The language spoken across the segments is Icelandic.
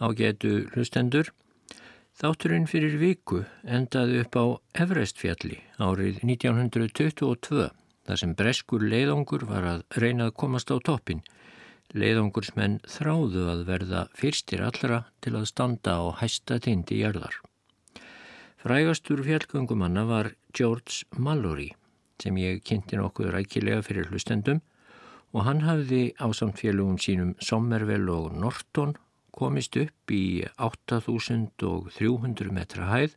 á getu hlustendur. Þátturinn fyrir viku endaði upp á Everestfjalli árið 1922 þar sem breskur leiðangur var að reyna að komast á toppin. Leiðangursmenn þráðu að verða fyrstir allra til að standa á hæsta tindi jörðar. Frægastur fjallgöngumanna var George Mallory sem ég kynnti nokkuð rækilega fyrir hlustendum og hann hafði á samtfélugum sínum Sommervell og Norton komist upp í 8300 metra hæð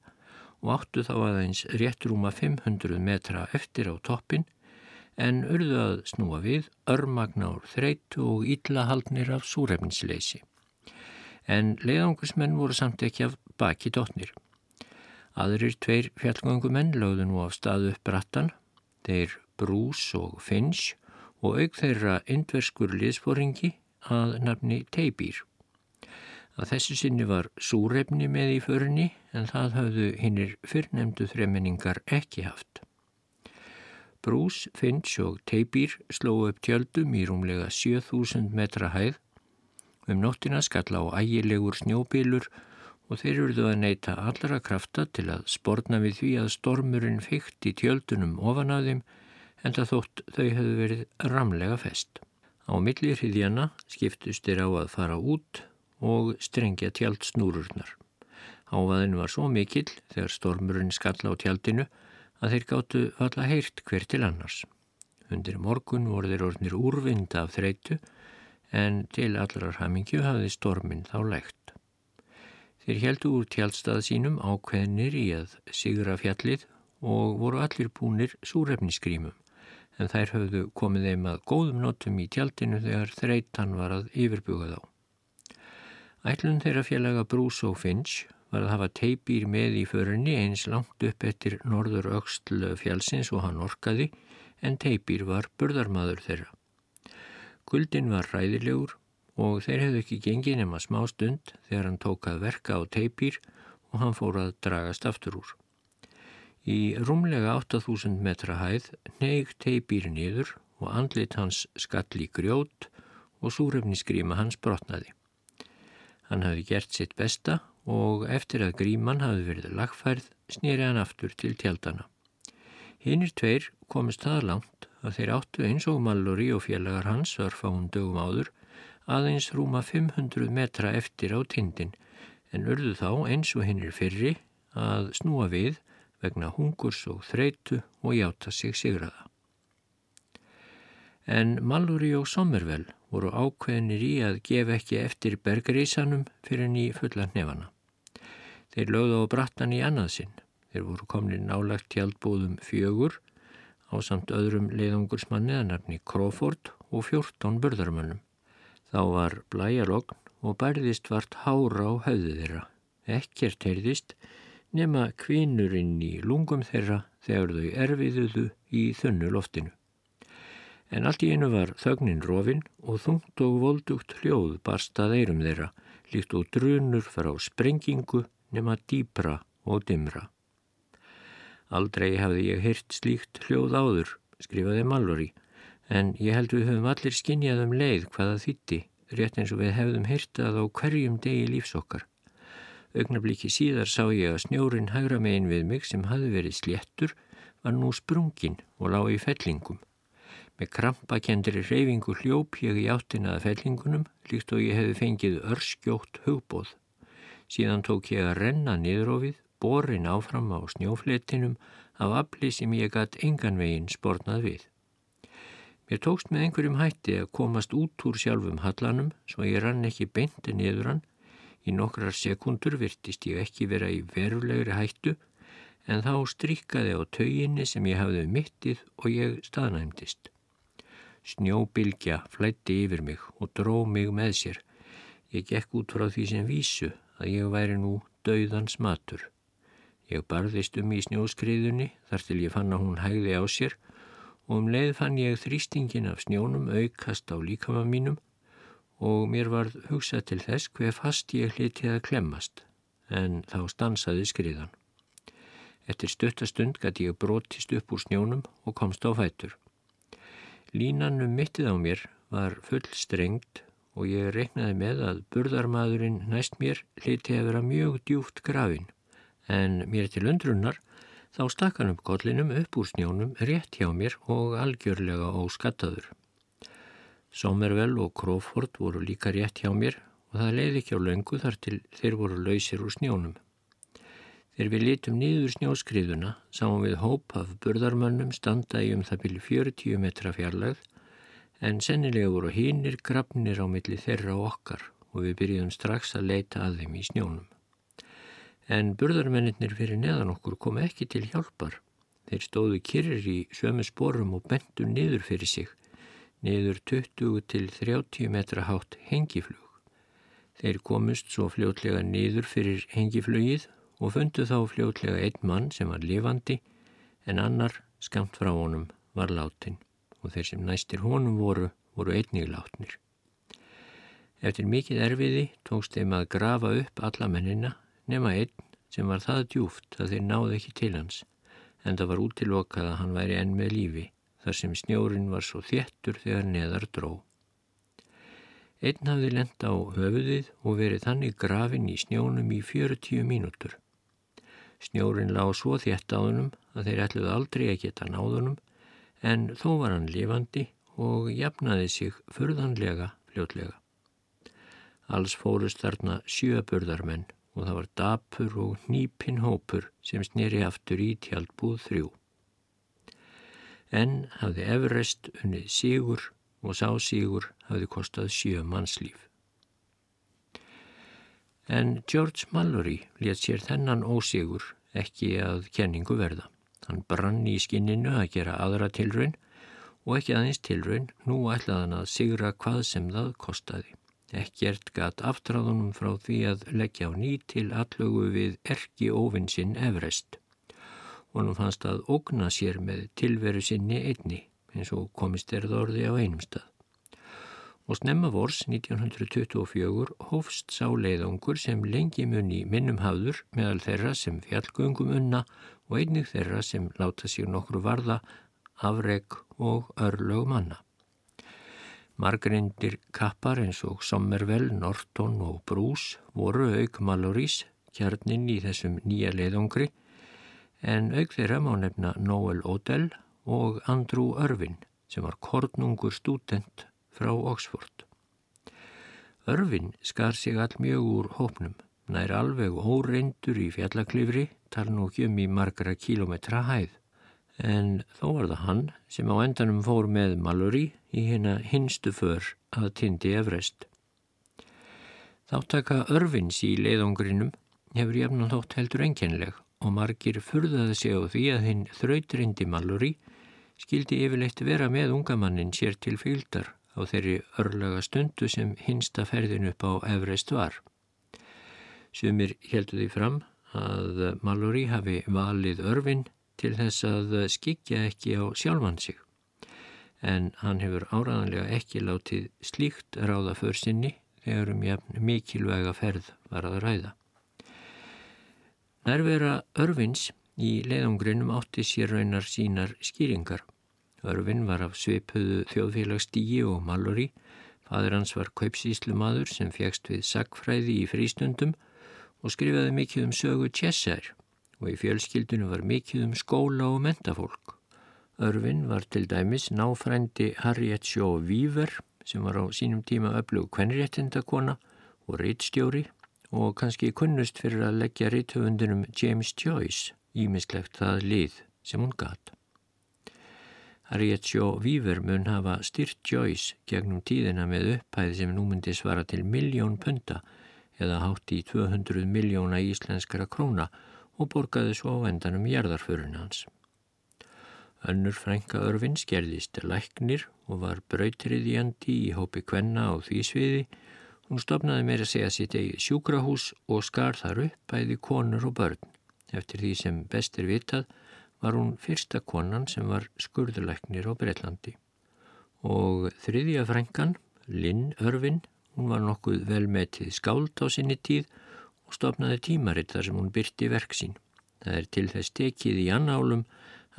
og áttu þá aðeins rétt rúma 500 metra eftir á toppin en urðu að snúa við örmagnár þreytu og íllahaldnir af súrefnisleysi. En leiðangusmenn voru samt ekki af baki dotnir. Aðrir tveir fjallgöngumenn lögðu nú af staðu upp brattan, þeir Bruce og Finch og auk þeirra indverskur liðsforingi að nafni Teibýr. Að þessu sinni var súrefni með í förinni en það hafðu hinnir fyrrnemdu þremenningar ekki haft. Bruce, Finch og Teibýr slóu upp tjöldum í rúmlega 7000 metra hæð. Um nóttina skalla á ægilegur snjóbílur og þeir eruðu að neyta allra krafta til að sportna við því að stormurinn fyrkt í tjöldunum ofan að þeim en það þótt þau hefðu verið ramlega fest. Á millir hriðjana skiptust þeir á að fara út og strengja tjald snúrurnar. Ávaðin var svo mikill þegar stormurinn skalla á tjaldinu að þeir gáttu valla heyrt hver til annars. Undir morgun voru þeir orðnir úrvinda af þreytu en til allrar hamingju hafði stormin þá lægt. Þeir heldu úr tjaldstað sínum ákveðnir í að sigra fjallið og voru allir búnir súrefnisgrímum en þær höfðu komið þeim að góðum notum í tjaldinu þegar þreytan var að yfirbuga þá. Ætlun þeirra félaga Bruce og Finch var að hafa teipýr með í förinni eins langt upp eftir norður auksl fjálsins og hann orkaði en teipýr var burðarmadur þeirra. Guldin var ræðilegur og þeir hefðu ekki gengið nema smá stund þegar hann tók að verka á teipýr og hann fór að dragast aftur úr. Í rúmlega 8000 metra hæð neig teipýri niður og andlit hans skall í grjót og súrefnisgríma hans brotnaði. Hann hafi gert sitt besta og eftir að gríman hafi verið lagfærð snýri hann aftur til tjaldana. Hinnir tveir komist það langt að þeir áttu eins og Mallory og félagar hans örfáum dögum áður aðeins rúma 500 metra eftir á tindin en urðu þá eins og hinnir fyrri að snúa við vegna hungurs og þreitu og játa sig sigraða. En Mallory og Sommervell voru ákveðinir í að gefa ekki eftir bergarísanum fyrir ný fulla nefana. Þeir lögðu á brattan í annaðsinn. Þeir voru komin nálagt tjaldbúðum fjögur á samt öðrum leiðungursmanni að nefni Crawford og 14 börðarmönnum. Þá var blæjalogn og bærðist vart hára á höfðu þeirra. Ekkert heyrðist nema kvinurinn í lungum þeirra þegar þau erfiðuðu í þunnu loftinu. En allt í einu var þögnin rofin og þungt og voldugt hljóð barstað eirum þeirra, líkt og drunur frá sprengingu nema dýbra og dimra. Aldrei hafði ég heyrt slíkt hljóð áður, skrifaði Mallory, en ég held við höfum allir skinnjað um leið hvaða þýtti, rétt eins og við hefðum heyrtað á hverjum degi lífsokkar. Ögnarbliki síðar sá ég að snjórin hægra megin við mig sem hafi verið sléttur var nú sprungin og lág í fellingum. Með krampakendri reyfingu hljóp ég í áttinaða fellingunum líkt og ég hefði fengið örskjótt hugbóð. Síðan tók ég að renna niðrófið, borin áfram á snjófletinum af afli sem ég gætt engan veginn spornað við. Mér tókst með einhverjum hætti að komast út úr sjálfum hallanum svo ég rann ekki beinti niður hann Í nokkrar sekundur virtist ég ekki vera í verulegri hættu en þá strykkaði á tauginni sem ég hafði mittið og ég staðnæmdist. Snjóbilgja flætti yfir mig og dró mig með sér. Ég gekk út frá því sem vísu að ég væri nú dauðans matur. Ég barðist um í snjóskriðunni þar til ég fann að hún hægði á sér og um leið fann ég þrýstingin af snjónum aukast á líkama mínum og mér varð hugsað til þess hver fast ég hlitið að klemmast, en þá stansaði skriðan. Eftir stuttastund gæti ég brotist upp úr snjónum og komst á fætur. Línanum mittið á mér var full strengt og ég reiknaði með að burðarmadurinn næst mér hliti að vera mjög djúft grafin en mér til undrunnar þá stakk hann upp kollinum upp úr snjónum rétt hjá mér og algjörlega óskattaður. Sommervel og Crawford voru líka rétt hjá mér og það leiði ekki á löngu þar til þeir voru lausir úr snjónum. Þegar við litum niður snjóskriðuna sáum við hóp af burðarmönnum standa í um það byrju 40 metra fjarlagð en sennilega voru hinnir grafnir á milli þeirra og okkar og við byrjuðum strax að leita að þeim í snjónum. En burðarmennir fyrir neðan okkur kom ekki til hjálpar. Þeir stóðu kyrrir í sömu sporum og bentu niður fyrir sig, niður 20 til 30 metra hátt hengiflug. Þeir komust svo fljótlega niður fyrir hengiflugið og fundu þá fljótlega einn mann sem var lifandi en annar skamt frá honum var látin og þeir sem næstir honum voru, voru einnig látnir. Eftir mikið erfiði tókst þeim að grafa upp alla mennina nema einn sem var það djúft að þeir náðu ekki til hans en það var útilokað að hann væri enn með lífi þar sem snjórin var svo þéttur þegar neðar dró. Einn hafði lenda á höfuðið og verið þannig grafin í snjónum í 40 mínútur. Snjórin lág svo þétt á hennum að þeir ætluði aldrei að geta náðunum en þó var hann lifandi og jafnaði sig furðanlega fljótlega. Alls fórust þarna sjöburðarmenn og það var dapur og nýpin hópur sem snýri aftur í tjaldbúð þrjú. En hafði Everest unnið sígur og sá sígur hafði kostað sjö mannslíf. En George Mallory let sér þennan ósigur ekki að kenningu verða. Hann brann í skinninu að gera aðra tilraun og ekki aðeins tilraun, nú ætlaði hann að sigra hvað sem það kostaði. Ekkert gatt aftráðunum frá því að leggja á ný til allögu við erki ofinsinn Everest. Og nú fannst að ógna sér með tilveru sinni einni eins og komist erð orði á einum stað og snemma vors 1924 hófst sá leiðangur sem lengi munni minnum hafður meðal þeirra sem fjallgöngum unna og einnig þeirra sem láta sér nokkru varða, afreg og örlög manna. Margrindir kappar eins og Sommervel, Norton og Bruce voru auk Malorís kjarnin í þessum nýja leiðangri en auk þeirra má nefna Noel Odell og Andrew Irvin sem var kornungur stúdent frá Oxford. Örfin skar sig all mjög úr hópnum, nær alveg óreindur í fjallaklifri, tala nú ekki um í margra kílometra hæð. En þó var það hann sem á endanum fór með Mallory í hérna hinstu för að tindi Everest. Þáttaka örfins í leiðongrinum hefur jafnan þótt heldur enkenleg og margir furðaði sig á því að hinn þrautrindi Mallory skildi yfirleitt vera með ungamannin sér til fylgdar á þeirri örlega stundu sem hinsta ferðin upp á Everest var. Sumir heldur því fram að Mallory hafi valið örfin til þess að skikja ekki á sjálfan sig en hann hefur áraðanlega ekki látið slíkt ráða för sinni þegar um jafn mikilvæga ferð var að ræða. Nærvera örfins í leiðungrinum átti sér raunar sínar skýringar. Örfin var af svipuðu þjóðfélagsstígi og Mallory. Fadur hans var kaupsíslumadur sem fegst við sagfræði í frístundum og skrifaði mikið um sögu Cheshire og í fjölskyldinu var mikið um skóla og mentafólk. Örfin var til dæmis náfrændi Harriet Shaw Weaver sem var á sínum tíma öflug kvenréttindakona og rittstjóri og kannski kunnust fyrir að leggja ritthöfundinum James Joyce ímislegt það lið sem hún gata. Shaw Weaver mun hafa styrt Joyce gegnum tíðina með upphæði sem nú myndi svara til miljón punta eða hátt í 200 miljóna íslenskara króna og borgaði svo á endanum jarðarförun hans. Önnur frænka örfin skerðist læknir og var brautriðjandi í hópi kvenna á því sviði. Hún stopnaði meira segja sitt eigið sjúkrahús og skar þar upp bæði konur og börn. Eftir því sem bestir vitað var hún fyrsta konan sem var skurðuleiknir á Breitlandi. Og þriðja frængan, Linn Örvin, hún var nokkuð velmetið skáld á sinni tíð og stopnaði tímaritt þar sem hún byrti verk sín. Það er til þess tekið í annálum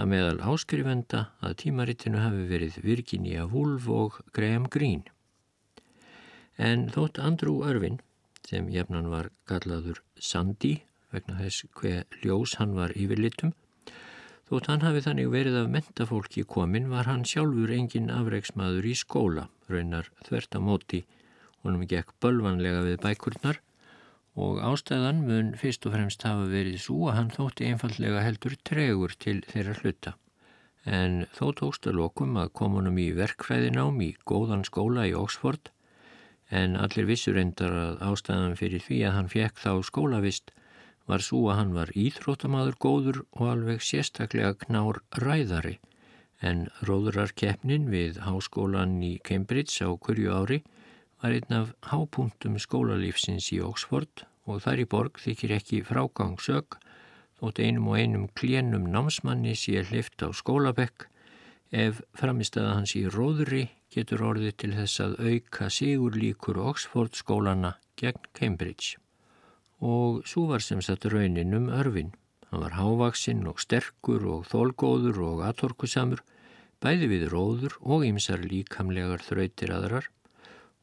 að meðal áskrifenda að tímarittinu hafi verið Virginia Woolf og Graham Greene. En þótt Andrú Örvin, sem jefnan var gallaður Sandi vegna þess hver ljós hann var yfirlitum, þótt hann hafi þannig verið af mentafólki komin var hann sjálfur engin afreiksmaður í skóla, raunar þvert á móti, honum gekk bölvanlega við bækurnar og ástæðan mun fyrst og fremst hafa verið svo að hann þótti einfallega heldur tregur til þeirra hluta. En þó tókst að lokum að komunum í verkfræðinám í góðan skóla í Oxford en allir vissur endar að ástæðan fyrir því að hann fekk þá skólavist var svo að hann var íþróttamaður góður og alveg sérstaklega knár ræðari en róðurarkeppnin við háskólan í Cambridge á kurju ári var einn af hápunktum skólalífsins í Oxford og þar í borg þykir ekki frágangsög þótt einum og einum klénum námsmanni sé hlift á skólabekk ef framistada hans í róðri getur orðið til þess að auka sigur líkur Oxford skólana gegn Cambridge. Og svo var sem sagt raunin um örfin. Hann var hávaksinn og sterkur og þólgóður og atorkusamur, bæði við róður og ymsar líkamlegar þrautir aðrar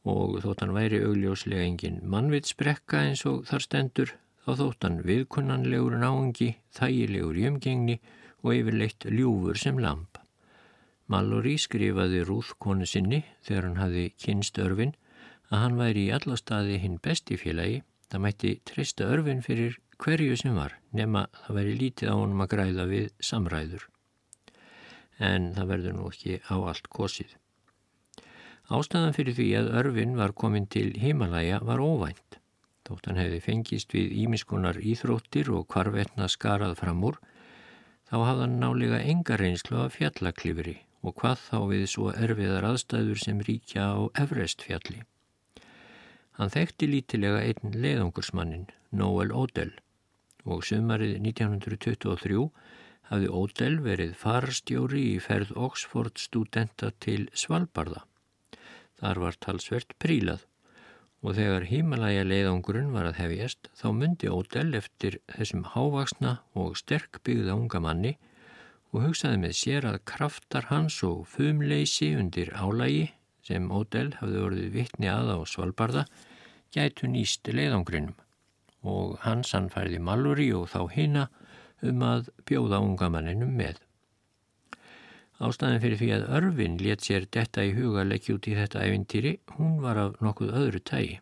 og þótt hann væri augljóslega engin mannvitsbrekka eins og þar stendur þá þóttan viðkunnanlegur náungi, þægilegur í umgengni og yfirleitt ljúfur sem lamp. Mallory skrifaði Rúð konu sinni þegar hann hafi kynst örfin að hann væri í alla staði hinn besti félagi, það mætti treysta örfin fyrir hverju sem var, nema það væri lítið á honum að græða við samræður. En það verður nú ekki á allt kosið. Ástæðan fyrir því að örfin var komin til Himalaya var óvænt. Þótt hann hefði fengist við ímiskunar íþróttir og hvarvetna skarað fram úr, þá hafði hann nálega enga reynslu af fjallaklifri og hvað þá við svo erfiðar aðstæður sem ríkja á Everest fjalli. Hann þekkti lítilega einn leiðungursmannin, Noel Odell, og sömarið 1923 hafði Odell verið farstjóri í ferð Oxford studenta til Svalbardha. Þar var talsvert prílað og þegar hímalæja leiðangurinn var að hefjast þá myndi Ódell eftir þessum hávaksna og sterk byggða unga manni og hugsaði með sér að kraftar hans og fumleysi undir álægi sem Ódell hafði orðið vittni að á Svalbardha gætu nýst leiðangurinnum og hans hann færði Mallory og þá hina um að bjóða unga manninum með. Ástæðin fyrir því að örfin let sér detta í huga leggja út í þetta ævintýri, hún var af nokkuð öðru tægi.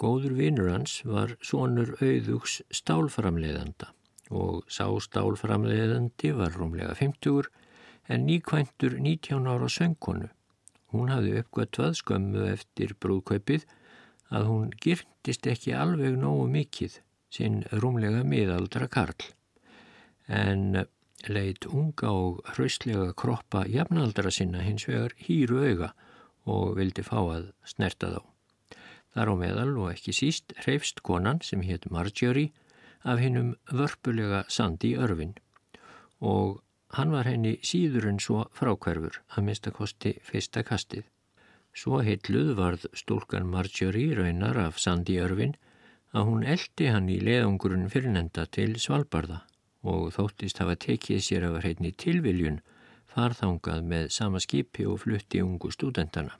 Góður vinnur hans var sonur auðugs stálframleiðanda og sá stálframleiðandi var rúmlega 50 en nýkvæntur 19 ára söngkonu. Hún hafði uppgötvað skömmu eftir brúðkaupið að hún girtist ekki alveg nógu mikið sinn rúmlega miðaldra karl. En leitt unga og hraustlega kroppa jafnaldra sinna hins vegar hýru auga og vildi fá að snerta þá. Þar á meðal og ekki síst hreifst konan sem hétt Marjorie af hinnum vörpulega sandi örfin og hann var henni síður en svo frákverfur að minnstakosti fyrsta kastið. Svo heitluð varð stúlkan Marjorie raunar af sandi örfin að hún eldi hann í leðungurinn fyrirnenda til Svalbardha og þóttist hafa tekið sér af hreitni tilviljun farþangað með sama skipi og flutti ungu stúdentana.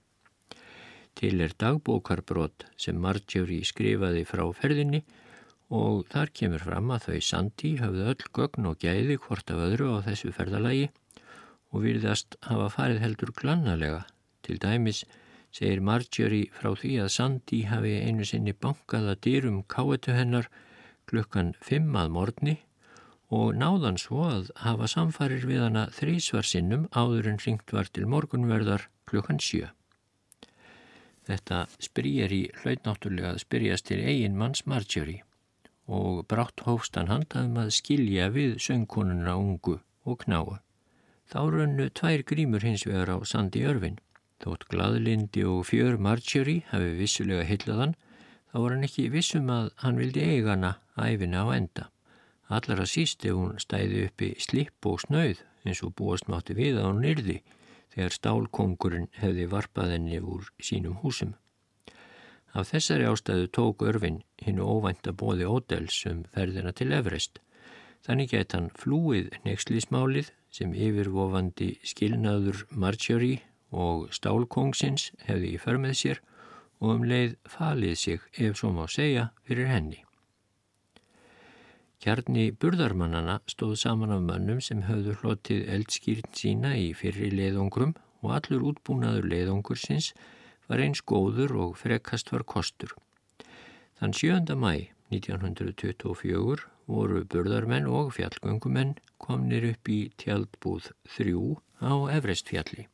Til er dagbókarbrot sem Marjorie skrifaði frá ferðinni og þar kemur fram að þau Sandi hafði öll gögn og gæði hvort af öðru á þessu ferðalagi og virðast hafa farið heldur glannalega. Til dæmis segir Marjorie frá því að Sandi hafi einu sinni bankaða dýrum káetu hennar klukkan 5 að morgni og náðan svo að hafa samfarir við hana þrísvar sinnum áður en ringt var til morgunverðar klukkan sjö. Þetta spyrjar í hlautnáttúrlega að spyrjast til eigin manns Marjorie og brátt hófstan handaðum að skilja við söngkonuna ungu og knáu. Þá raunnu tvær grímur hins vegar á Sandi Örvin. Þótt gladlindi og fjör Marjorie hafi vissulega heillaðan, þá var hann ekki vissum að hann vildi eigana æfina á enda. Allar að síst ef hún stæði uppi slipp og snauð eins og búast mátti við að hún yrði þegar stálkongurinn hefði varpað henni úr sínum húsum. Af þessari ástæðu tók örfin hinnu óvænta bóði ódels um ferðina til Everest. Þannig gett hann flúið nexlismálið sem yfirvofandi skilnaður Marjorie og stálkongsins hefði í förmið sér og um leið falið sig, ef svo má segja, fyrir henni. Kjarni burðarmannana stóð saman af mönnum sem höfðu hlotið eldskýrn sína í fyrri leiðongrum og allur útbúnaður leiðongursins var eins góður og frekast var kostur. Þann 7. mæ 1924 voru burðarmenn og fjallgöngumenn komnir upp í tjaldbúð 3 á Evrestfjalli.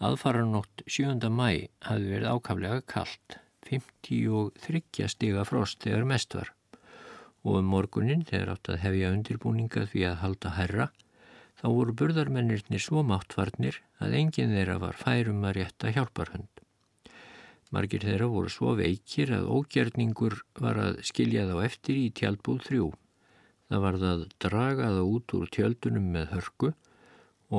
Aðfaranótt 7. mæ hafði verið ákaflega kallt, 53 stiga frost þegar mest var og um morgunin þegar átt að hefja undirbúninga því að halda herra þá voru burðarmennirnir svo máttvarnir að enginn þeirra var færum að rétta hjálparhund. Margir þeirra voru svo veikir að ógjerningur var að skilja þá eftir í tjaldbúð þrjú. Það var það dragaða út úr tjöldunum með hörku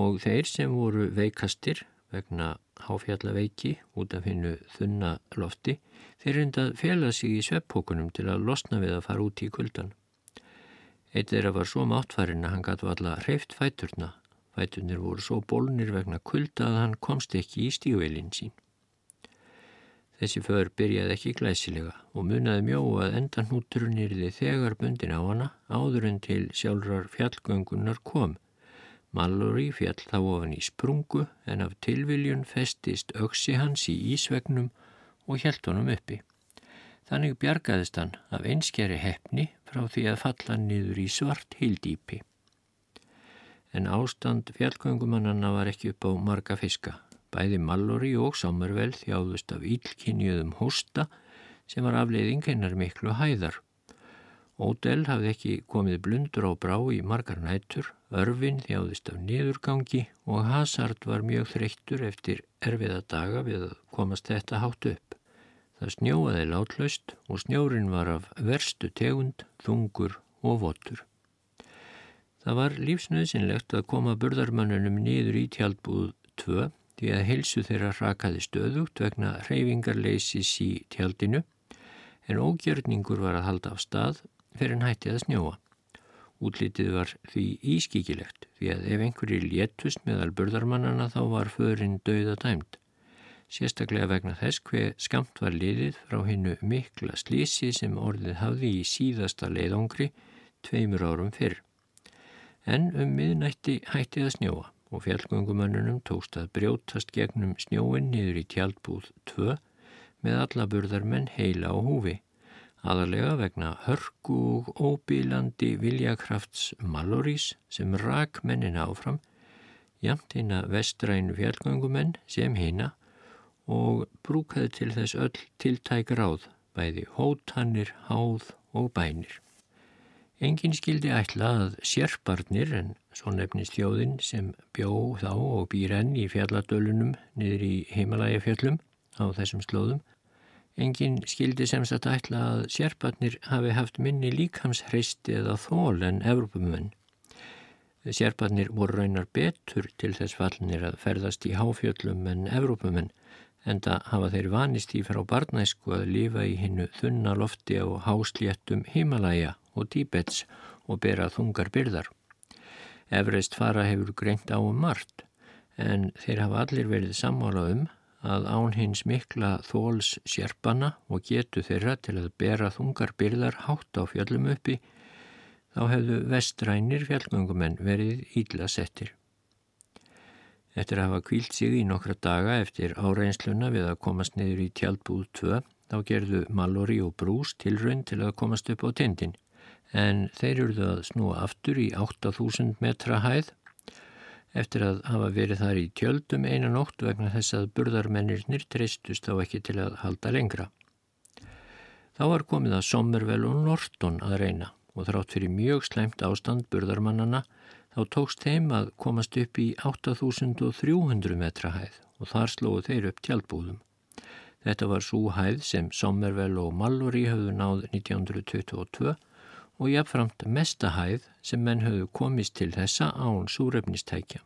og þeir sem voru veikastir vegna háfjallaveiki út af hinnu þunna lofti þeir reyndað fela sig í sveppókunum til að losna við að fara út í kuldan. Eitt þeirra var svo máttfærin að hann gætu alla hreift fæturna. Fæturnir voru svo bólnir vegna kulda að hann komst ekki í stígveilin sín. Þessi för byrjaði ekki glæsilega og munaði mjó að endan húturinn yrði þegar bundin á hana áður en til sjálfrar fjallgöngunar kom Mallory fjall þá ofan í sprungu en af tilviljun festist öksi hans í ísvegnum og hjælt honum uppi. Þannig bjargaðist hann af einskjari hefni frá því að falla niður í svart hildýpi. En ástand fjallgöngumannanna var ekki upp á marga fiska. Bæði Mallory og Sommervel þjáðust af ílkinjuðum hósta sem var afleiðing hennar miklu hæðar Ódel hafði ekki komið blundur á brá í margar nætur, örfin þjáðist af niðurgangi og Hazard var mjög þreyttur eftir erfiða daga við að komast þetta hátt upp. Það snjóaði látlaust og snjórin var af verstu tegund, þungur og votur. Það var lífsnöðsynlegt að koma burðarmannunum niður í tjaldbúð 2 því að heilsu þeirra rakaði stöðugt vegna hreyfingarleisis í tjaldinu en ógjörningur var að halda af stað fyrir en hætti að snjóa. Útlitið var því ískíkilegt því að ef einhverjir léttust meðal burðarmannana þá var förin dauða dæmt. Sérstaklega vegna þess hver skamt var liðið frá hinnu mikla slísi sem orðið hafði í síðasta leiðongri tveimur árum fyrr. En um miðnætti hætti að snjóa og fjallgöngumannunum tókst að brjótast gegnum snjóin niður í tjaldbúð 2 með alla burðarmenn heila á húfi aðalega vegna hörku og óbílandi viljakrafts Malorís sem rak mennin áfram, jamt hinn að vestrænu fjallgöngumenn sem hina og brúkaði til þess öll tiltæk ráð, bæði hótannir, háð og bænir. Engin skildi ætla að sérparnir en svo nefnist þjóðin sem bjó þá og býr enn í fjalladölunum niður í heimalægafjöllum á þessum slóðum Engin skildi sem sagt ætla að sérpartnir hafi haft minni líkamshreisti eða þól en Evrópumenn. Sérpartnir voru raunar betur til þess fallnir að ferðast í háfjöllum en Evrópumenn en það hafa þeir vanist í frá barnæsku að lifa í hinnu þunna lofti á hásléttum Himalaya og Tíbets og bera þungar byrðar. Efreist fara hefur greint á um margt en þeir hafa allir verið sammála um að án hins mikla þóls sérpanna og getu þeirra til að bera þungar byrðar hátt á fjöllum uppi, þá hefðu vestrænir fjallgöngumenn verið ídla settir. Eftir að hafa kvílt sig í nokkra daga eftir áreinsluna við að komast niður í tjaldbúð 2, þá gerðu Mallory og Bruce tilraun til að komast upp á tindin, en þeir eruðu að snúa aftur í 8000 metra hæð eftir að hafa verið þar í tjöldum einan ótt vegna þess að burðarmennirnir treystust þá ekki til að halda lengra. Þá var komið að Sommervel og Norton að reyna og þrátt fyrir mjög sleimt ástand burðarmannana þá tókst þeim að komast upp í 8300 metra hæð og þar slóðu þeir upp tjaldbúðum. Þetta var svo hæð sem Sommervel og Mallory höfðu náð 1922 og jáfnframt mestahæð sem menn höfðu komist til þessa án súrefnistækja.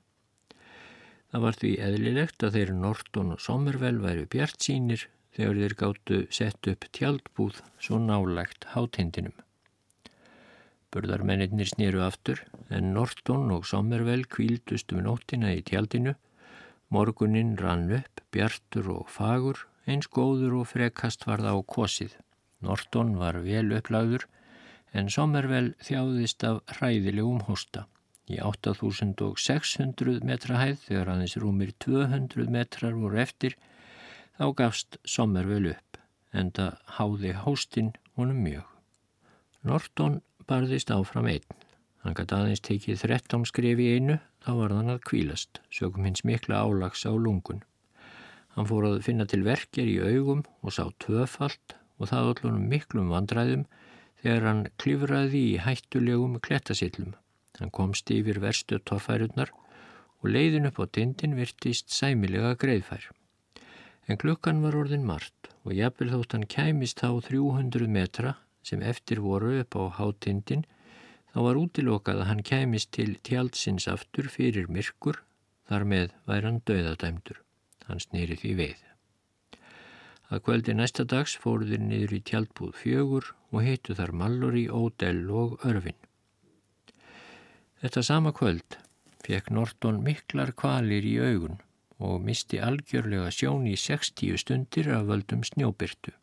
Það var því eðlilegt að þeir Norton og Sommervel væri bjart sínir þegar þeir gáttu sett upp tjaldbúð svo nálægt hátindinum. Burðarmennir snýru aftur en Norton og Sommervel kvíldust um nóttina í tjaldinu. Morgunin rann upp, bjartur og fagur eins góður og frekast var það á kosið. Norton var vel upplagður en Sommervel þjáðist af hræðilegum hósta. Í 8600 metra hæð þegar aðeins rúmir 200 metrar voru eftir þá gafst Sommervel upp en það háði hóstinn honum mjög. Norton barðist áfram einn. Hann gæti aðeins tekið 13 skref í einu þá var þann að kvílast, sögum hins mikla álags á lungun. Hann fór að finna til verkjar í augum og sá tvöfalt og það allunum miklum vandræðum þegar hann klifraði í hættulegum klettasillum. Hann komst yfir verstu toffærunnar og leiðin upp á tindin virtist sæmilega greiðfær. En klukkan var orðin margt og jafnvel þótt hann kæmist á 300 metra sem eftir voru upp á hátindin þá var útilokað að hann kæmist til tjaldsins aftur fyrir myrkur þar með væri hann döðadæmdur. Hann snýri því veið. Að kvöldi næsta dags fóruðir niður í tjaldbúð fjögur og heitu þar Mallory, Odell og Örvin. Þetta sama kvöld fekk Norton miklar kvalir í augun og misti algjörlega sjón í 60 stundir af völdum snjóbyrtu.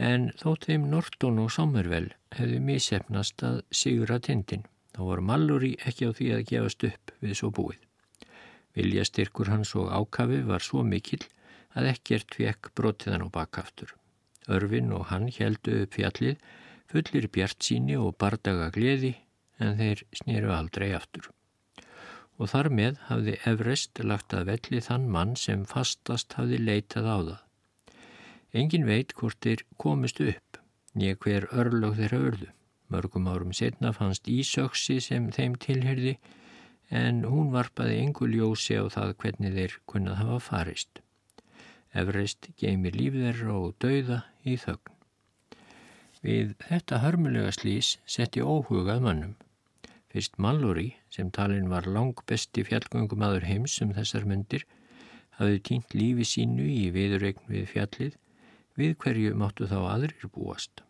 En þótt þeim Norton og Sommervel hefðu misefnast að sigra tindin, þá var Mallory ekki á því að gefast upp við svo búið. Vilja styrkur hans og ákafi var svo mikill að ekkert fekk brotiðan á bakkaftur. Örfin og hann heldu upp fjallið, fullir bjart síni og bardaga gleði en þeir snýru aldrei aftur. Og þar með hafði Everest lagt að velli þann mann sem fastast hafði leitað á það. Engin veit hvort þeir komist upp, nýja hver örlög þeirra örðu. Mörgum árum setna fannst Ísöksi sem þeim tilherði en hún varpaði engu ljósi á það hvernig þeir kunnað hafa farist. Everest geymir lífðerra og dauða í þögn. Við þetta hörmulega slís setti óhugað mannum. Fyrst Mallory, sem talin var lang besti fjallgöngum aður heims um þessar myndir, hafði týnt lífi sínu í viðregn við fjallið, við hverju máttu þá aðrir búast.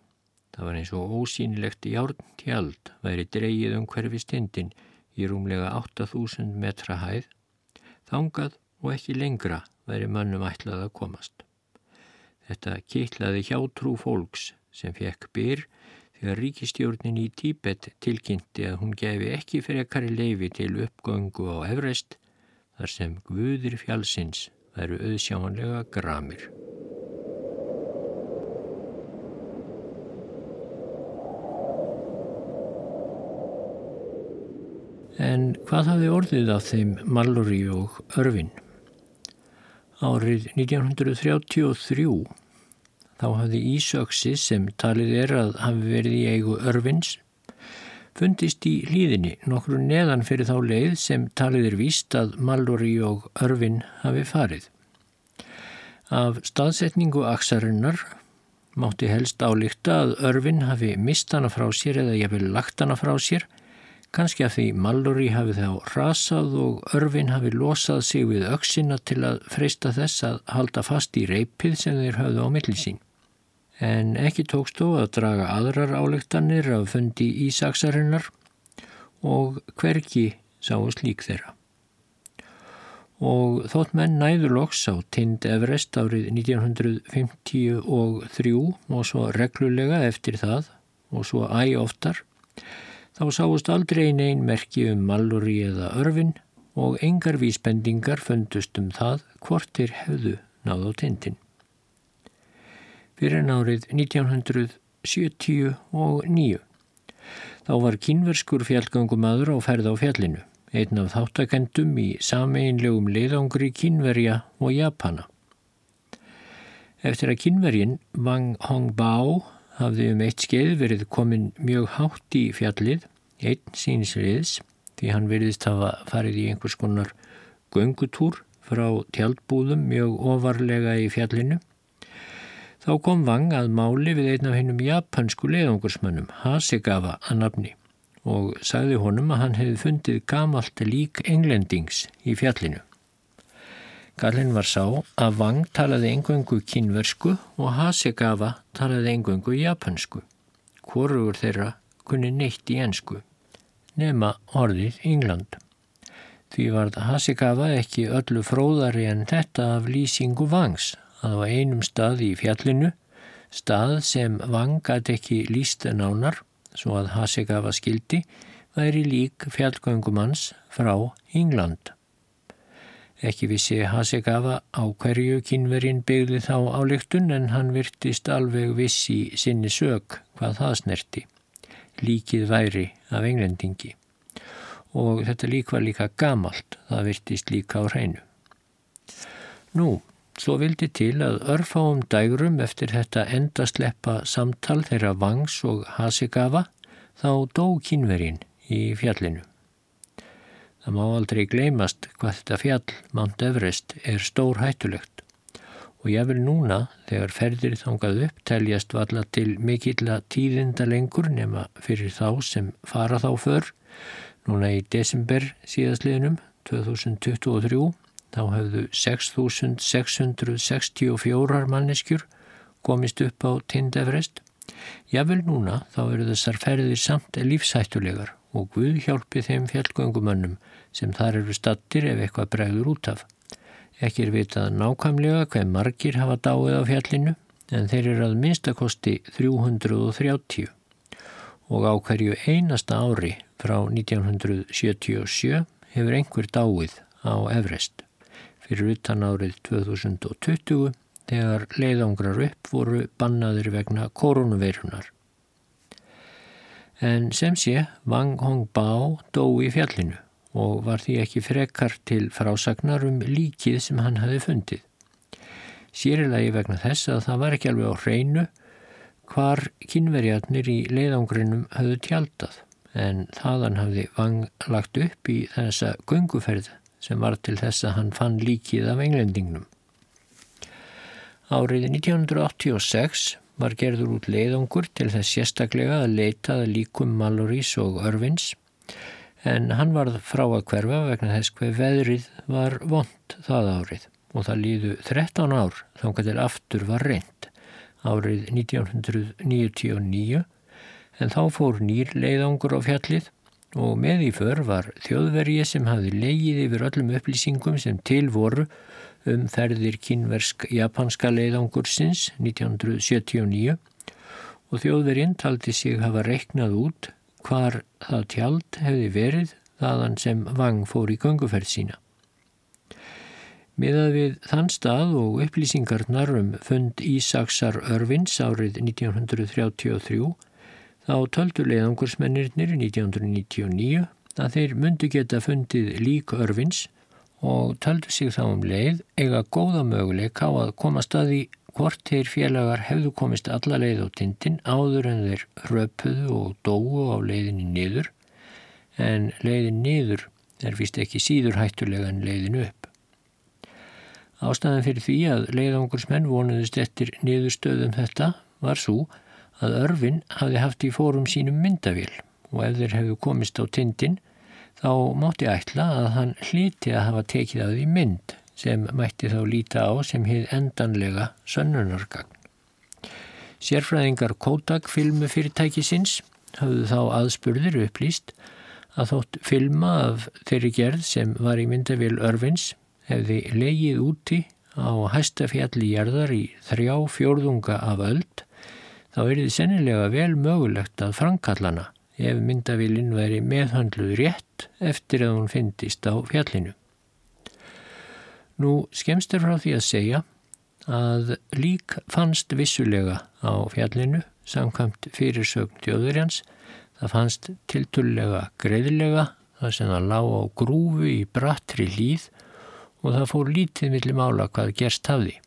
Það var eins og ósýnilegt járn tjald væri dreyið um hverfi stindin í rúmlega 8000 metra hæð, þangað og ekki lengra væri mönnum ætlað að komast. Þetta kitlaði hjátrú fólks sem fekk byr þegar ríkistjórnin í Tíbet tilkynnti að hún gefi ekki fyrir ekkari leifi til uppgöngu á Everest þar sem guðir fjálsins væru auðsjámanlega gramir. En hvað hafði orðið af þeim Mallory og Örvin? Árið 1933 þá hafði Ísöksi sem talið er að hafi verið í eigu örfins fundist í hlýðinni nokkru neðan fyrir þá leið sem talið er víst að Mallory og örfin hafi farið. Af staðsetningu aksarinnar mátti helst álíkta að örfin hafi mist hana frá sér eða ég vil lagt hana frá sér Kanski að því Mallory hafi þá rasað og örfin hafi losað sig við auksina til að freysta þess að halda fast í reypið sem þeir höfðu á millisín. En ekki tókst þó að draga aðrar álektanir af fundi Ísaksarinnar og hverki sáu slík þeirra. Og þótt menn næður loks á Tind Everest árið 1953 og svo reglulega eftir það og svo æg oftar Þá sáust aldrei neyn merki um Mallory eða Örvin og engar vísbendingar fundust um það hvortir hefðu náð á tindin. Fyrir nárið 1979 þá var kynverskur fjallgangumadur á ferð á fjallinu, einn af þáttakendum í sameinlegum leiðangri kynverja og Japana. Eftir að kynverjin Wang Hongbao hafði um eitt skeið verið komin mjög hátt í fjallið, einn sínsriðs, því hann veriðist hafa farið í einhvers konar göngutúr frá tjaldbúðum mjög ofarlega í fjallinu. Þá kom Vang að máli við einn af hennum japansku leiðungursmönnum, Hasegawa að nafni, og sagði honum að hann hefði fundið gamalt lík englendings í fjallinu. Gallin var sá að Wang talaði engöngu kynversku og Hasegawa talaði engöngu japansku. Hvorugur þeirra kunni neitt í ensku, nema orðið England. Því varð Hasikawa ekki öllu fróðari en þetta af lýsingu vangs að á einum stað í fjallinu, stað sem vang gæti ekki líst nánar, svo að Hasikawa skildi, væri lík fjallgöngumanns frá England. Ekki vissi Hasekawa á hverju kynverinn byggði þá álíktun en hann virtist alveg vissi sinni sög hvað það snerti. Líkið væri af englendingi. Og þetta lík var líka gamalt, það virtist líka á hreinu. Nú, svo vildi til að örfáum dægrum eftir þetta endasleppa samtal þeirra Vangs og Hasekawa þá dó kynverinn í fjallinu. Það má aldrei gleymast hvað þetta fjall, Mount Everest, er stór hættulegt og ég vil núna, þegar ferðir þangað upp, teljast valla til mikill tíðinda lengur nema fyrir þá sem fara þá för. Núna í desember síðastliðnum, 2023, þá hefðu 6.664 manneskjur komist upp á Tind Everest. Ég vil núna, þá eru þessar ferðir samt lífshættulegar og Guð hjálpi þeim fjallgöngumönnum sem þar eru stattir ef eitthvað bregður út af. Ekki er vitað nákvæmlega hver margir hafa dáið á fjallinu en þeir eru að minnstakosti 330 og á hverju einasta ári frá 1977 hefur einhver dáið á Everest. Fyrir utan árið 2020 þegar leiðangrar upp voru bannaður vegna koronaveirunar. En sem sé, Wang Hongbao dó í fjallinu og var því ekki frekar til frásagnar um líkið sem hann hafi fundið. Sýrilagi vegna þess að það var ekki alveg á hreinu hvar kynverjarnir í leiðangrinum hafðu tjaldað en þaðan hafði Vang lagt upp í þessa gunguferð sem var til þess að hann fann líkið af englendingnum. Árið 1986 var gerður út leiðangur til þess sérstaklega að leitað líkum Malorís og Örvins en hann varð frá að hverfa vegna þess hver veðrið var vond það árið og það líðu 13 ár þángar til aftur var reynd árið 1999 en þá fór nýr leiðangur á fjallið og með í för var þjóðvergi sem hafði leigið yfir öllum upplýsingum sem til voru um ferðir kynversk-japanska leiðangursins 1979 og þjóðverginn taldi sig hafa reiknað út hvar það tjald hefði verið þaðan sem Vang fór í ganguferð sína. Miðað við þann stað og upplýsingarnar um fund Ísaksar Örvins árið 1933 þá töldu leiðangursmennirnir 1999 að þeir myndu geta fundið lík Örvins og töldu sig þá um leið eiga góða möguleik á að koma staði hvort þeir félagar hefðu komist alla leið á tindin áður en þeir röpuðu og dóu á leiðinni niður en leiðin niður er vist ekki síður hættulega en leiðin upp. Ástæðan fyrir því að leiðangursmenn vonuðist eftir niðurstöðum þetta var svo að örfin hafi haft í fórum sínum myndavél og ef þeir hefðu komist á tindin þá mátti ætla að hann hlíti að hafa tekið að því mynd sem mætti þá líta á sem hið endanlega sönnunargagn. Sérfræðingar Kodak filmufyrirtækisins hafðu þá aðspurðir upplýst að þótt filma af þeirri gerð sem var í myndavél Örvins hefði leigið úti á hæstafjalli gerðar í þrjá fjórðunga af öld þá er þið sennilega vel mögulegt að frankallana ef myndavélinn væri meðhandluð rétt eftir að hún fyndist á fjallinu. Nú skemst er frá því að segja að lík fannst vissulega á fjallinu samkvæmt fyrirsögn tjóðurjans. Það fannst tiltullega greiðlega þar sem það lág á grúfu í brattri líð og það fór lítið millir mála hvað gerst hafði.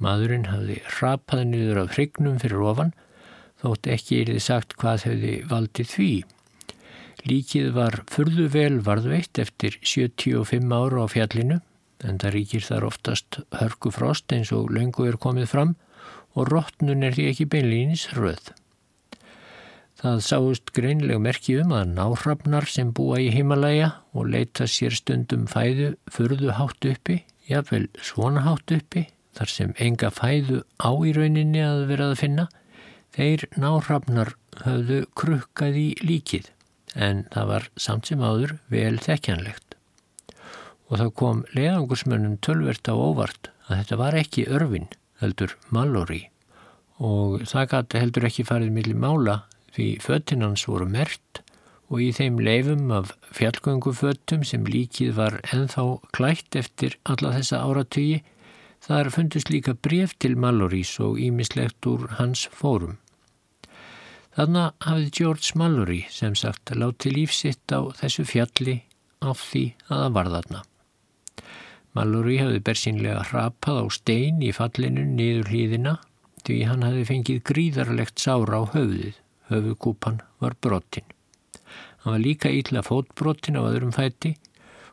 Madurinn hafði rapað niður af hrygnum fyrir ofan þótt ekki er þið sagt hvað hefði valdið því. Líkið var furðu vel varðveitt eftir 75 ára á fjallinu en það ríkir þar oftast hörku frost eins og löngu er komið fram og róttnun er því ekki beinlýnis röð. Það sáust greinlega merki um að náhrafnar sem búa í himalæja og leita sér stundum fæðu furðu hátt uppi, jáfnvel svona hátt uppi, þar sem enga fæðu á í rauninni að vera að finna, þeir náhrafnar höfðu krukkað í líkið en það var samt sem áður vel þekkjanlegt og það kom leiðangursmönnum tölvert á óvart að þetta var ekki örfin, heldur Mallory og það gæti heldur ekki farið millir mála því föttinans voru mert og í þeim leifum af fjallgönguföttum sem líkið var enþá klætt eftir alla þessa áratögi þar fundust líka bref til Mallorys og ímislegt úr hans fórum. Þannig hafði George Mallory sem sagt láti lífsitt á þessu fjalli af því að það var þarna. Mallory hafði bersínlega hrapað á stein í fallinu niður hlýðina því hann hafði fengið gríðarlegt sára á höfuðið. Höfuðkúpan var brottin. Hann var líka ítla fótbrottin á öðrum fætti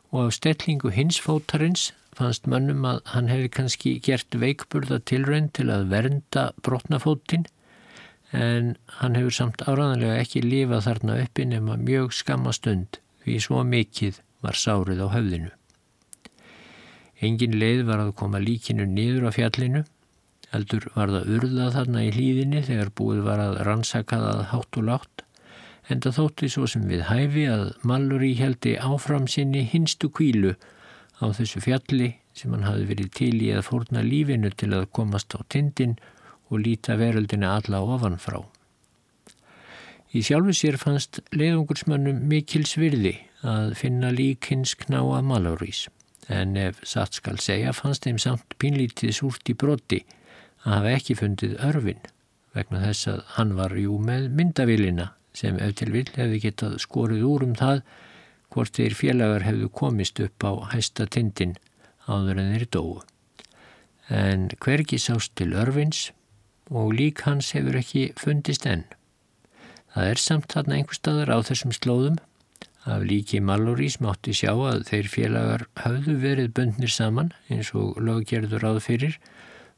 og á stellingu hins fótarins fannst mönnum að hann hefði kannski gert veikburða tilrönd til að vernda brotnafóttin en hann hefur samt áraðanlega ekki lifað þarna uppi nema mjög skamastund því svo mikið var sárið á höfðinu. Engin leið var að koma líkinu niður á fjallinu, heldur var það urðað þarna í hlýðinni þegar búið var að rannsaka það hátt og látt, en það þótti svo sem við hæfi að Mallory heldi áfram sinni hinstu kvílu á þessu fjalli sem hann hafi verið til í að fórna lífinu til að komast á tindin og líta veröldina alla ofanfrá. Í sjálfu sér fannst leiðungursmönnum mikil svirði að finna líkins knáa Mallorys en ef satt skal segja fannst þeim samt pínlítið súrt í broti að hafa ekki fundið örfin vegna þess að hann var jú með myndavilina sem ef til vill hefði getað skorið úr um það hvort þeir félagar hefðu komist upp á hæsta tindin áður en þeir dóu. En hvergi sást til örfins og lík hans hefur ekki fundist enn. Það er samt þarna einhver staðar á þessum slóðum Af líki Mallorís mátti sjá að þeir félagar hafðu verið bundnir saman eins og löggerður áð fyrir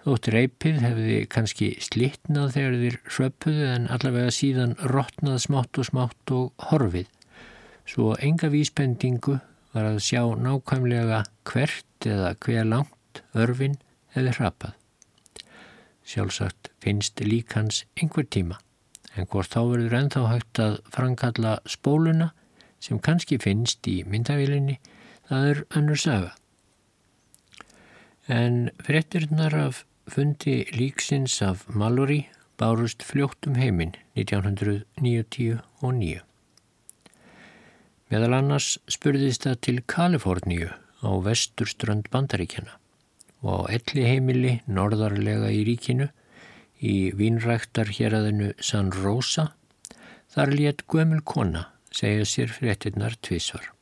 þótt reypið hefði kannski slittnað þegar þeir hröpuðu en allavega síðan rótnað smátt og smátt og horfið. Svo enga vísbendingu var að sjá nákvæmlega hvert eða hver langt örfin hefði hrapað. Sjálfsagt finnst lík hans einhver tíma en hvort þá verður ennþá hægt að framkalla spóluna sem kannski finnst í myndavílinni, það er önnur saga. En frettirnar af fundi líksins af Mallory bárust fljótt um heiminn 1999. Meðal annars spurðist það til Kaliforníu á vesturströnd bandaríkjana og á elli heimili norðarlega í ríkinu í vínræktar hér aðinu San Rosa þar létt gömul kona segja sér fréttinnar tvísvar.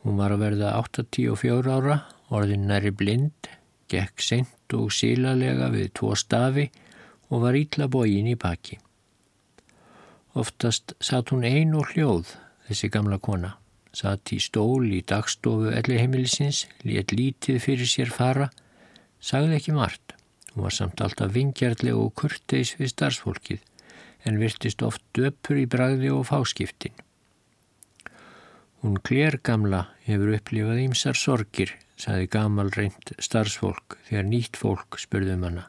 Hún var að verða 84 ára, orðin næri blind, gekk sent og sílalega við tvo stafi og var ítla bógin í baki. Oftast satt hún ein og hljóð, þessi gamla kona. Satt í stól í dagstofu elliheimilisins, létt lítið fyrir sér fara, sagði ekki margt. Hún var samt alltaf vingjarlega og kurteis við starfsfólkið en virtist oft döpur í bragði og fáskiptin. Hún klér gamla hefur upplifað ímsar sorgir, saði gamal reynd starfsfólk þegar nýtt fólk spurðum hana.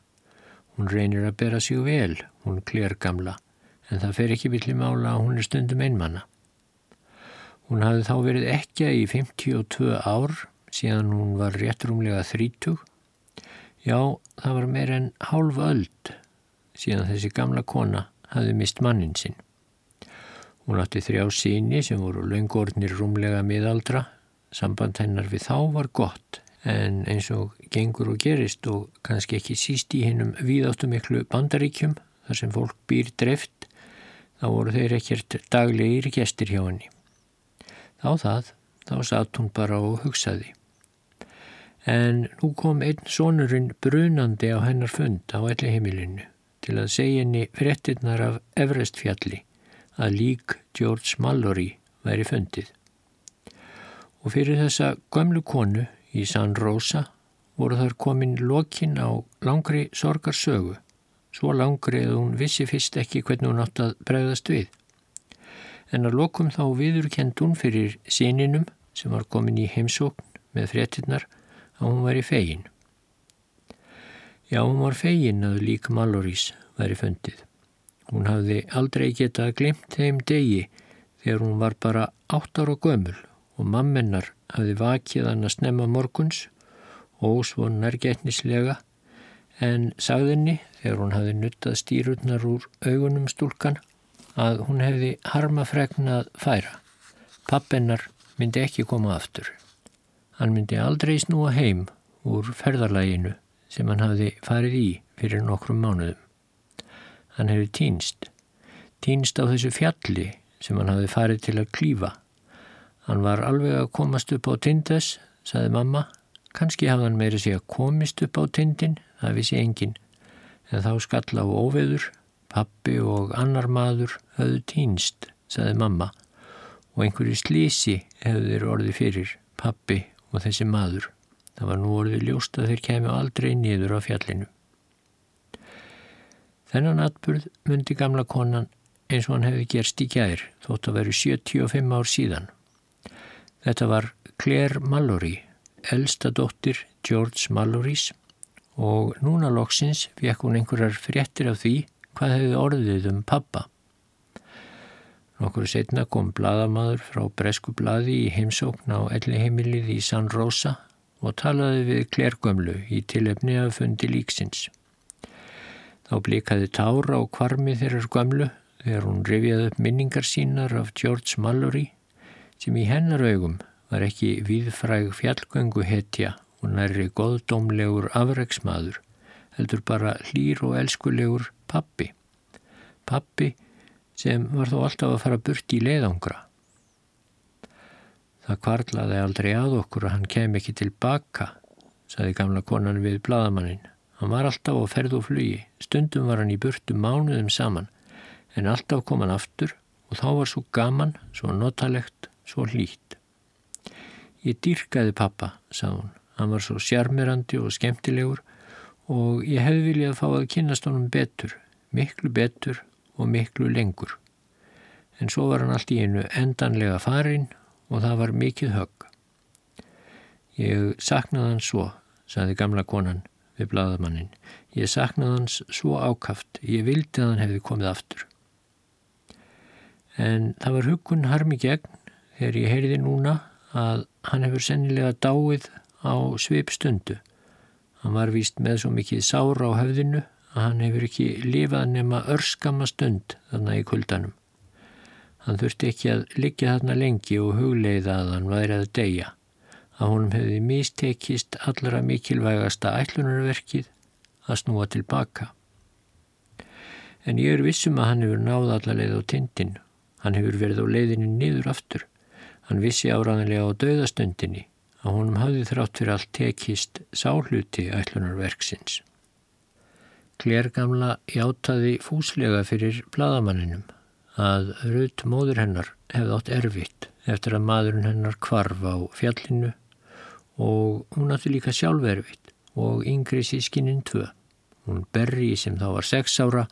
Hún reynir að bera sig vel, hún klér gamla, en það fer ekki villi mála að hún er stundum einmanna. Hún hafði þá verið ekki í 52 ár síðan hún var réttrumlega 30. Já, það var meir en hálf öld síðan þessi gamla kona hafði mist mannin sinn. Hún átti þrjá síni sem voru laungornir rúmlega miðaldra. Samband hennar við þá var gott en eins og gengur og gerist og kannski ekki síst í hennum víðáttumiklu bandaríkjum þar sem fólk býr dreft þá voru þeir ekkert daglegir gestir hjá henni. Þá það, þá satt hún bara og hugsaði. En nú kom einn sonurinn brunandi á hennar fund á elli heimilinu til að segja henni frettinnar af Everestfjalli að lík George Mallory væri fundið. Og fyrir þessa gömlu konu í San Rosa voru þar komin lokin á langri sorgarsögu, svo langri að hún vissi fyrst ekki hvernig hún átt að bregðast við. En að lokum þá viðurkend hún fyrir síninum sem var komin í heimsókn með frettinnar að hún væri fegin. Já, hún var fegin að lík Mallorís væri fundið. Hún hafði aldrei getað glimt þeim degi þegar hún var bara átt ára gömul og mammennar hafði vakið hann að snemma morguns og svo nærgetnislega en sagðinni þegar hún hafði nuttað stýrurnar úr augunum stúlkan að hún hefði harmafregnað færa. Pappennar myndi ekki koma aftur. Hann myndi aldrei snúa heim úr ferðarlæginu sem hann hafði farið í fyrir nokkrum mánuðum. Hann hefði týnst, týnst á þessu fjalli sem hann hafði farið til að klífa. Hann var alveg að komast upp á tindes, saði mamma, Kanski hafði hann meira sig að komist upp á tindin, það vissi engin, en þá skall á óveður, pappi og annar maður höfðu týnst, saði mamma, og einhverju slísi hefðu þeir orði fyrir, pappi og þessi maður. Það var nú orðið ljóst að þeir kemur aldrei nýður á fjallinu. Þennan atburð myndi gamla konan eins og hann hefði gerst í gær, þótt að veru 75 ár síðan. Þetta var Claire Mallory, elsta dóttir George Mallorys og núna loksins fekk hún einhverjar fréttir af því hvað hefði orðið um pappa. Nokkur setna kom bladamadur frá Bresku bladi í heimsókn á elliheimilið í San Rosa og talaði við klergömlu í tilefni af fundi líksins. Þá blikaði tára á kvarmi þeirrar gömlu þegar hún rifjaði upp minningar sínar af George Mallory sem í hennar augum var ekki viðfræg fjallgöngu hetja og næri goðdómlegur afreiksmaður, heldur bara hlýr og elskulegur pappi. Pappi sem var þó alltaf að fara burt í leiðangra. Það kvarlaði aldrei að okkur að hann kem ekki tilbaka, saði gamla konan við bladamannin. Hann var alltaf á ferð og flugi, stundum var hann í burtu mánuðum saman, en alltaf kom hann aftur og þá var svo gaman, svo notalegt, svo hlýtt. Ég dýrkaði pappa, sað hún. Hann var svo sjarmirandi og skemmtilegur og ég hefði viljað fá að kynast honum betur, miklu betur og miklu lengur. En svo var hann allt í einu endanlega farin og það var mikið högg. Ég saknaði hans svo, saði gamla konan við bladamannin. Ég saknaði hans svo ákaft, ég vildi að hann hefði komið aftur. En það var huggun harmi gegn þegar ég heyrði núna að hann hefur sennilega dáið á svip stundu. Hann var víst með svo mikið sára á höfðinu að hann hefur ekki lifað nema örskama stund þarna í kuldanum. Hann þurfti ekki að liggja þarna lengi og hugleiða að hann væri að deyja. Að honum hefði mistekist allra mikilvægasta ætlunarverkið að snúa tilbaka. En ég er vissum að hann hefur náð allarleið á tindin. Hann hefur verið á leiðinu niður aftur. Hann vissi áraðanlega á döðastundinni að honum hafði þrátt fyrir allt tekist sáhluti ætlunarverksins. Glergamla játaði fúslega fyrir bladamanninum að raut móður hennar hefði átt erfitt eftir að maðurinn hennar kvarf á fjallinu og hún átti líka sjálf erfitt og yngri sískininn tvö. Hún Berri sem þá var sex ára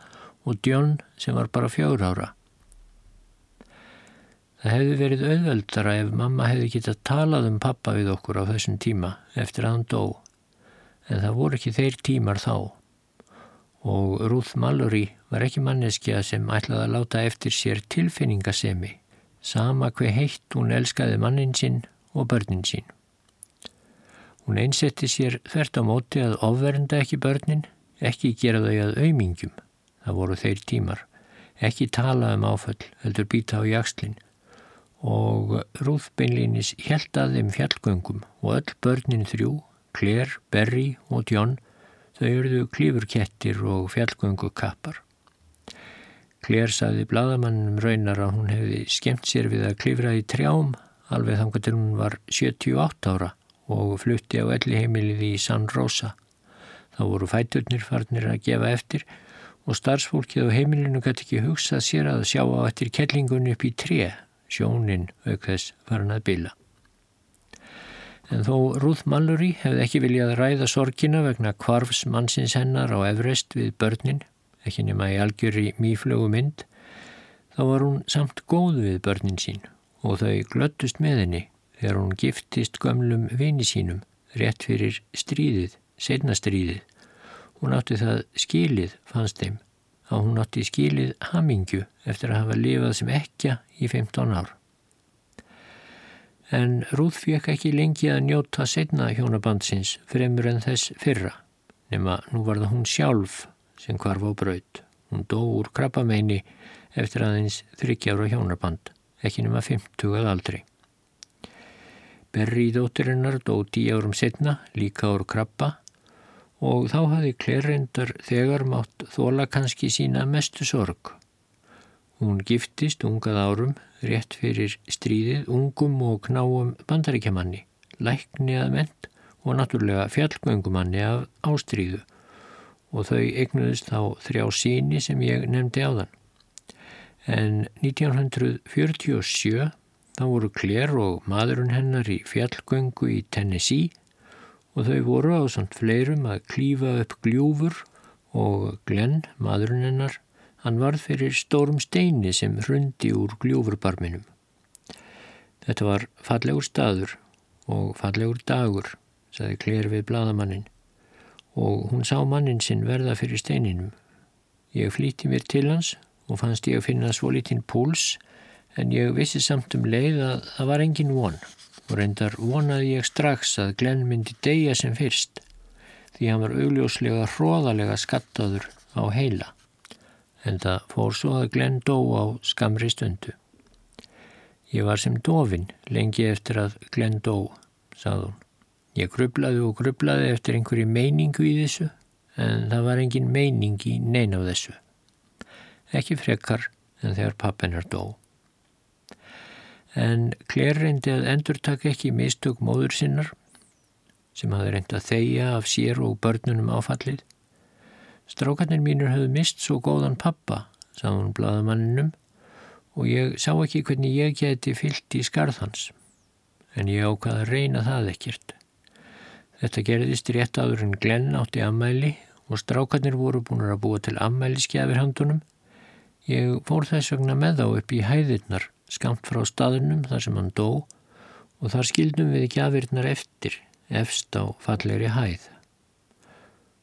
og Djón sem var bara fjár ára. Það hefði verið auðveldara ef mamma hefði getað talað um pappa við okkur á þessum tíma eftir að hann dó. En það voru ekki þeir tímar þá. Og Ruth Mallory var ekki manneskja sem ætlaði að láta eftir sér tilfinningasemi, sama hver heitt hún elskaði mannin sinn og börnin sín. Hún einsetti sér þvert á móti að ofvernda ekki börnin, ekki gera þau að auðmingjum. Það voru þeir tímar. Ekki tala um áföll, heldur býta á jakslinn og Rúð beinlýnis held að þeim fjallgöngum og öll börnin þrjú, Claire, Berry og John, þau eruðu klífurkettir og fjallgöngukappar. Claire saði bladamannum raunar að hún hefði skemmt sér við að klífra í trjám alveg þangar til hún var 78 ára og flutti á elli heimilið í San Rosa. Þá voru fæturnir farnir að gefa eftir og starfsfólkið á heimilinu gæti ekki hugsað sér að sjá á eftir kellingunni upp í tré sjónin auk þess farin að bila. En þó Ruth Mallory hefði ekki viljað ræða sorgina vegna kvarfs mannsins hennar á Everest við börnin, ekki nema í algjöri mýflögu mynd, þá var hún samt góð við börnin sín og þau glöttust með henni þegar hún giftist gömlum vini sínum rétt fyrir stríðið, setna stríðið. Hún átti það skilið, fannst þeim, að hún átti skilið hamingju eftir að hafa lifað sem ekja í 15 ár. En Rúð fekk ekki lengi að njóta setna hjónabandsins fremur en þess fyrra, nema nú var það hún sjálf sem kvarf á braut. Hún dó úr krabbameini eftir aðeins þryggjára hjónaband, ekki nema 50 að aldrei. Berri í dóttirinnar dó tíu árum setna, líka úr krabba og þá hafði Klerindar þegar mátt þóla kannski sína mestu sorg. Hún giftist ungað árum, rétt fyrir stríðið, ungum og knáum bandaríkjamanni, lækni að ment og náttúrulega fjallgöngumanni af ástríðu og þau eignuðist á þrjá síni sem ég nefndi á þann. En 1947 þá voru Kler og maðurinn hennar í fjallgöngu í Tennessee og þau voru á samt fleirum að klífa upp gljúfur og Glenn, maðurinn hennar, hann varð fyrir stórum steini sem hrundi úr gljúfurbarminum. Þetta var fallegur staður og fallegur dagur, saði Claire við bladamannin og hún sá mannin sinn verða fyrir steininum. Ég flíti mér til hans og fannst ég að finna svo litinn púls en ég vissi samt um leið að það var engin von og reyndar vonaði ég strax að Glenn myndi deyja sem fyrst því hann var augljóslega hróðalega skattaður á heila en það fór svo að Glenn dó á skamri stundu. Ég var sem dofin lengi eftir að Glenn dó, sað hún. Ég grublaði og grublaði eftir einhverju meiningu í þessu en það var engin meining í neina á þessu. Ekki frekar en þegar pappinar dó en Claire reyndi að endur taka ekki mistök móður sinnar sem hafði reyndi að þeia af sér og börnunum áfallið. Strákarnir mínur hafði mist svo góðan pappa, sá hún bladamanninum og ég sá ekki hvernig ég geti fyllt í skarðhans en ég ákvaði að reyna það ekkert. Þetta gerðist rétt áður en Glenn átti ammæli og strákarnir voru búin að búa til ammæliskefir handunum. Ég fór þess vegna með þá upp í hæðirnar skamt frá staðunum þar sem hann dó og þar skildum við gjafirnar eftir, efst á fallegri hæð.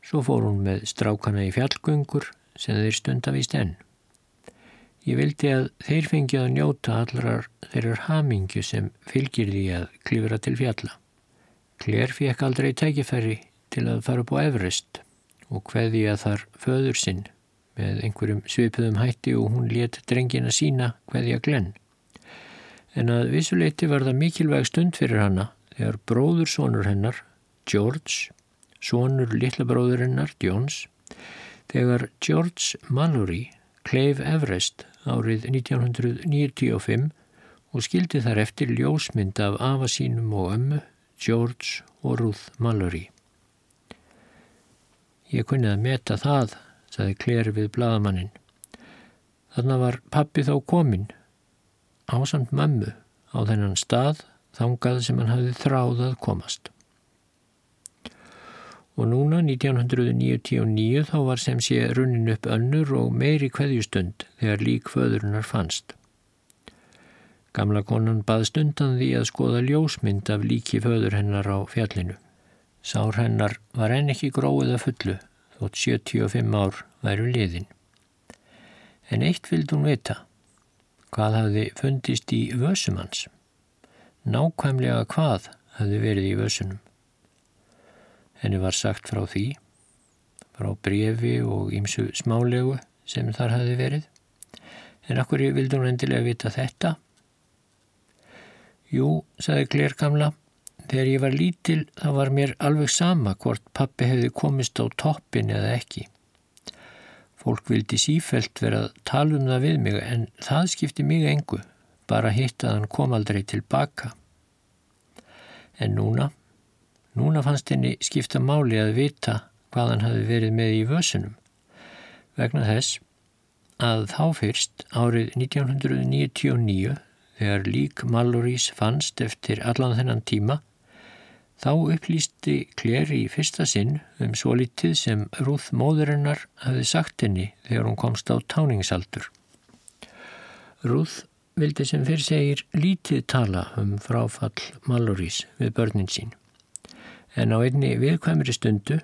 Svo fór hún með strákana í fjallgöngur sem þeir stundavist enn. Ég vildi að þeir fengi að njóta allrar þeirrar hamingju sem fylgir því að klifra til fjalla. Kler fekk aldrei tækifæri til að fara upp á Everest og hveði að þar föður sinn með einhverjum svipuðum hætti og hún let drengina sína hveði að glenn en að vissuleiti var það mikilvæg stund fyrir hanna þegar bróður sonur hennar, George, sonur litla bróður hennar, Jones, þegar George Mallory kleif Everest árið 1995 og skildi þar eftir ljósmynd af afa sínum og ömmu, George og Ruth Mallory. Ég kunni að meta það, saði Claire við bladamannin. Þannig var pappi þá kominn ásamt mömmu á þennan stað þangað sem hann hafði þráðað komast. Og núna 1999 þá var sem sé runnin upp önnur og meiri kveðjustund þegar lík föðurinnar fannst. Gamla konan bað stundan því að skoða ljósmynd af líki föður hennar á fjallinu. Sár hennar var enn ekki gróið að fullu þótt 75 ár væru liðin. En eitt vild hún vita hvað hafði fundist í vössum hans. Nákvæmlega hvað hafði verið í vössunum. Henni var sagt frá því, frá brefi og ímsu smálegu sem þar hafði verið. En akkur vildi hún endilega vita þetta? Jú, saði Gler gamla, þegar ég var lítil þá var mér alveg sama hvort pappi hefði komist á toppin eða ekki. Fólk vildi sífelt vera að tala um það við mig en það skipti mig engu, bara hitt að hann kom aldrei tilbaka. En núna, núna fannst henni skipta máli að vita hvað hann hafi verið með í vösunum. Vegna þess að þá fyrst árið 1999 þegar lík Mallory's fannst eftir allan þennan tíma Þá upplýsti Claire í fyrsta sinn um svo litið sem Ruth móðurinnar hafði sagt henni þegar hún komst á táningsaldur. Ruth vildi sem fyrr segir lítið tala um fráfall Mallorís við börnin sín. En á einni viðkvæmri stundu,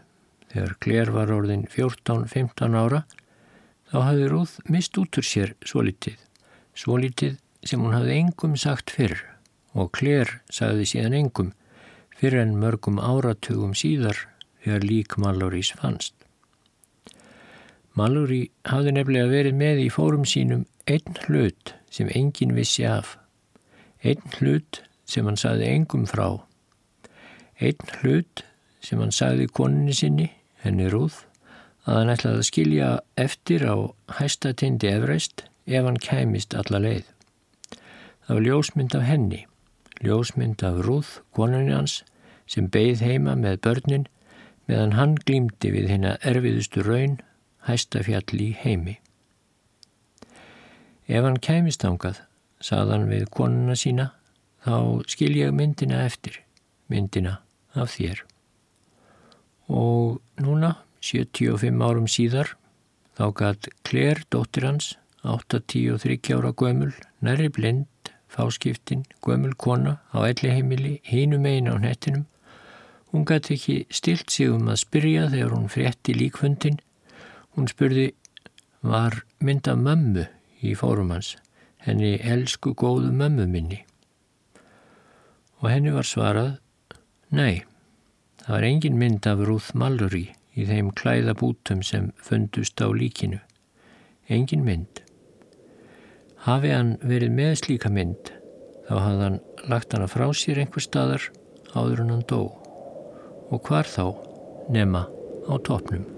þegar Claire var orðin 14-15 ára, þá hafði Ruth mist út úr sér svo litið, svo litið sem hún hafði engum sagt fyrr og Claire sagði síðan engum fyrir en mörgum áratugum síðar þegar lík Mallorís fannst. Mallory hafði nefnilega verið með í fórum sínum einn hlut sem engin vissi af, einn hlut sem hann sagði engum frá, einn hlut sem hann sagði koninni sinni, henni Rúð, að hann ætlaði að skilja eftir á hæstatindi Everest ef hann kæmist alla leið. Það var ljósmynd af henni, ljósmynd af Rúð, koninni hans, sem beigð heima með börnin meðan hann glýmdi við hérna erfiðustu raun hæstafjall í heimi. Ef hann kæmist ángað, saðan við konuna sína, þá skil ég myndina eftir, myndina af þér. Og núna 75 árum síðar þá gætt Claire, dóttir hans, 8-10-30 ára gömul, næri blind, fáskiptin, gömul kona á elli heimili, hínum einn á nettinum. Hún gætt ekki stilt sig um að spyrja þegar hún frétti líkfundin. Hún spurði, var mynda mömmu í fórum hans, henni elsku góðu mömmu minni. Og henni var svarað, nei, það var engin mynd af Ruth Mallory í þeim klæðabútum sem fundust á líkinu. Engin mynd. Hafi hann verið með slíka mynd, þá hafði hann lagt hana frá sér einhver staðar áður en hann dó. Og hvar þá? Nema á topnum.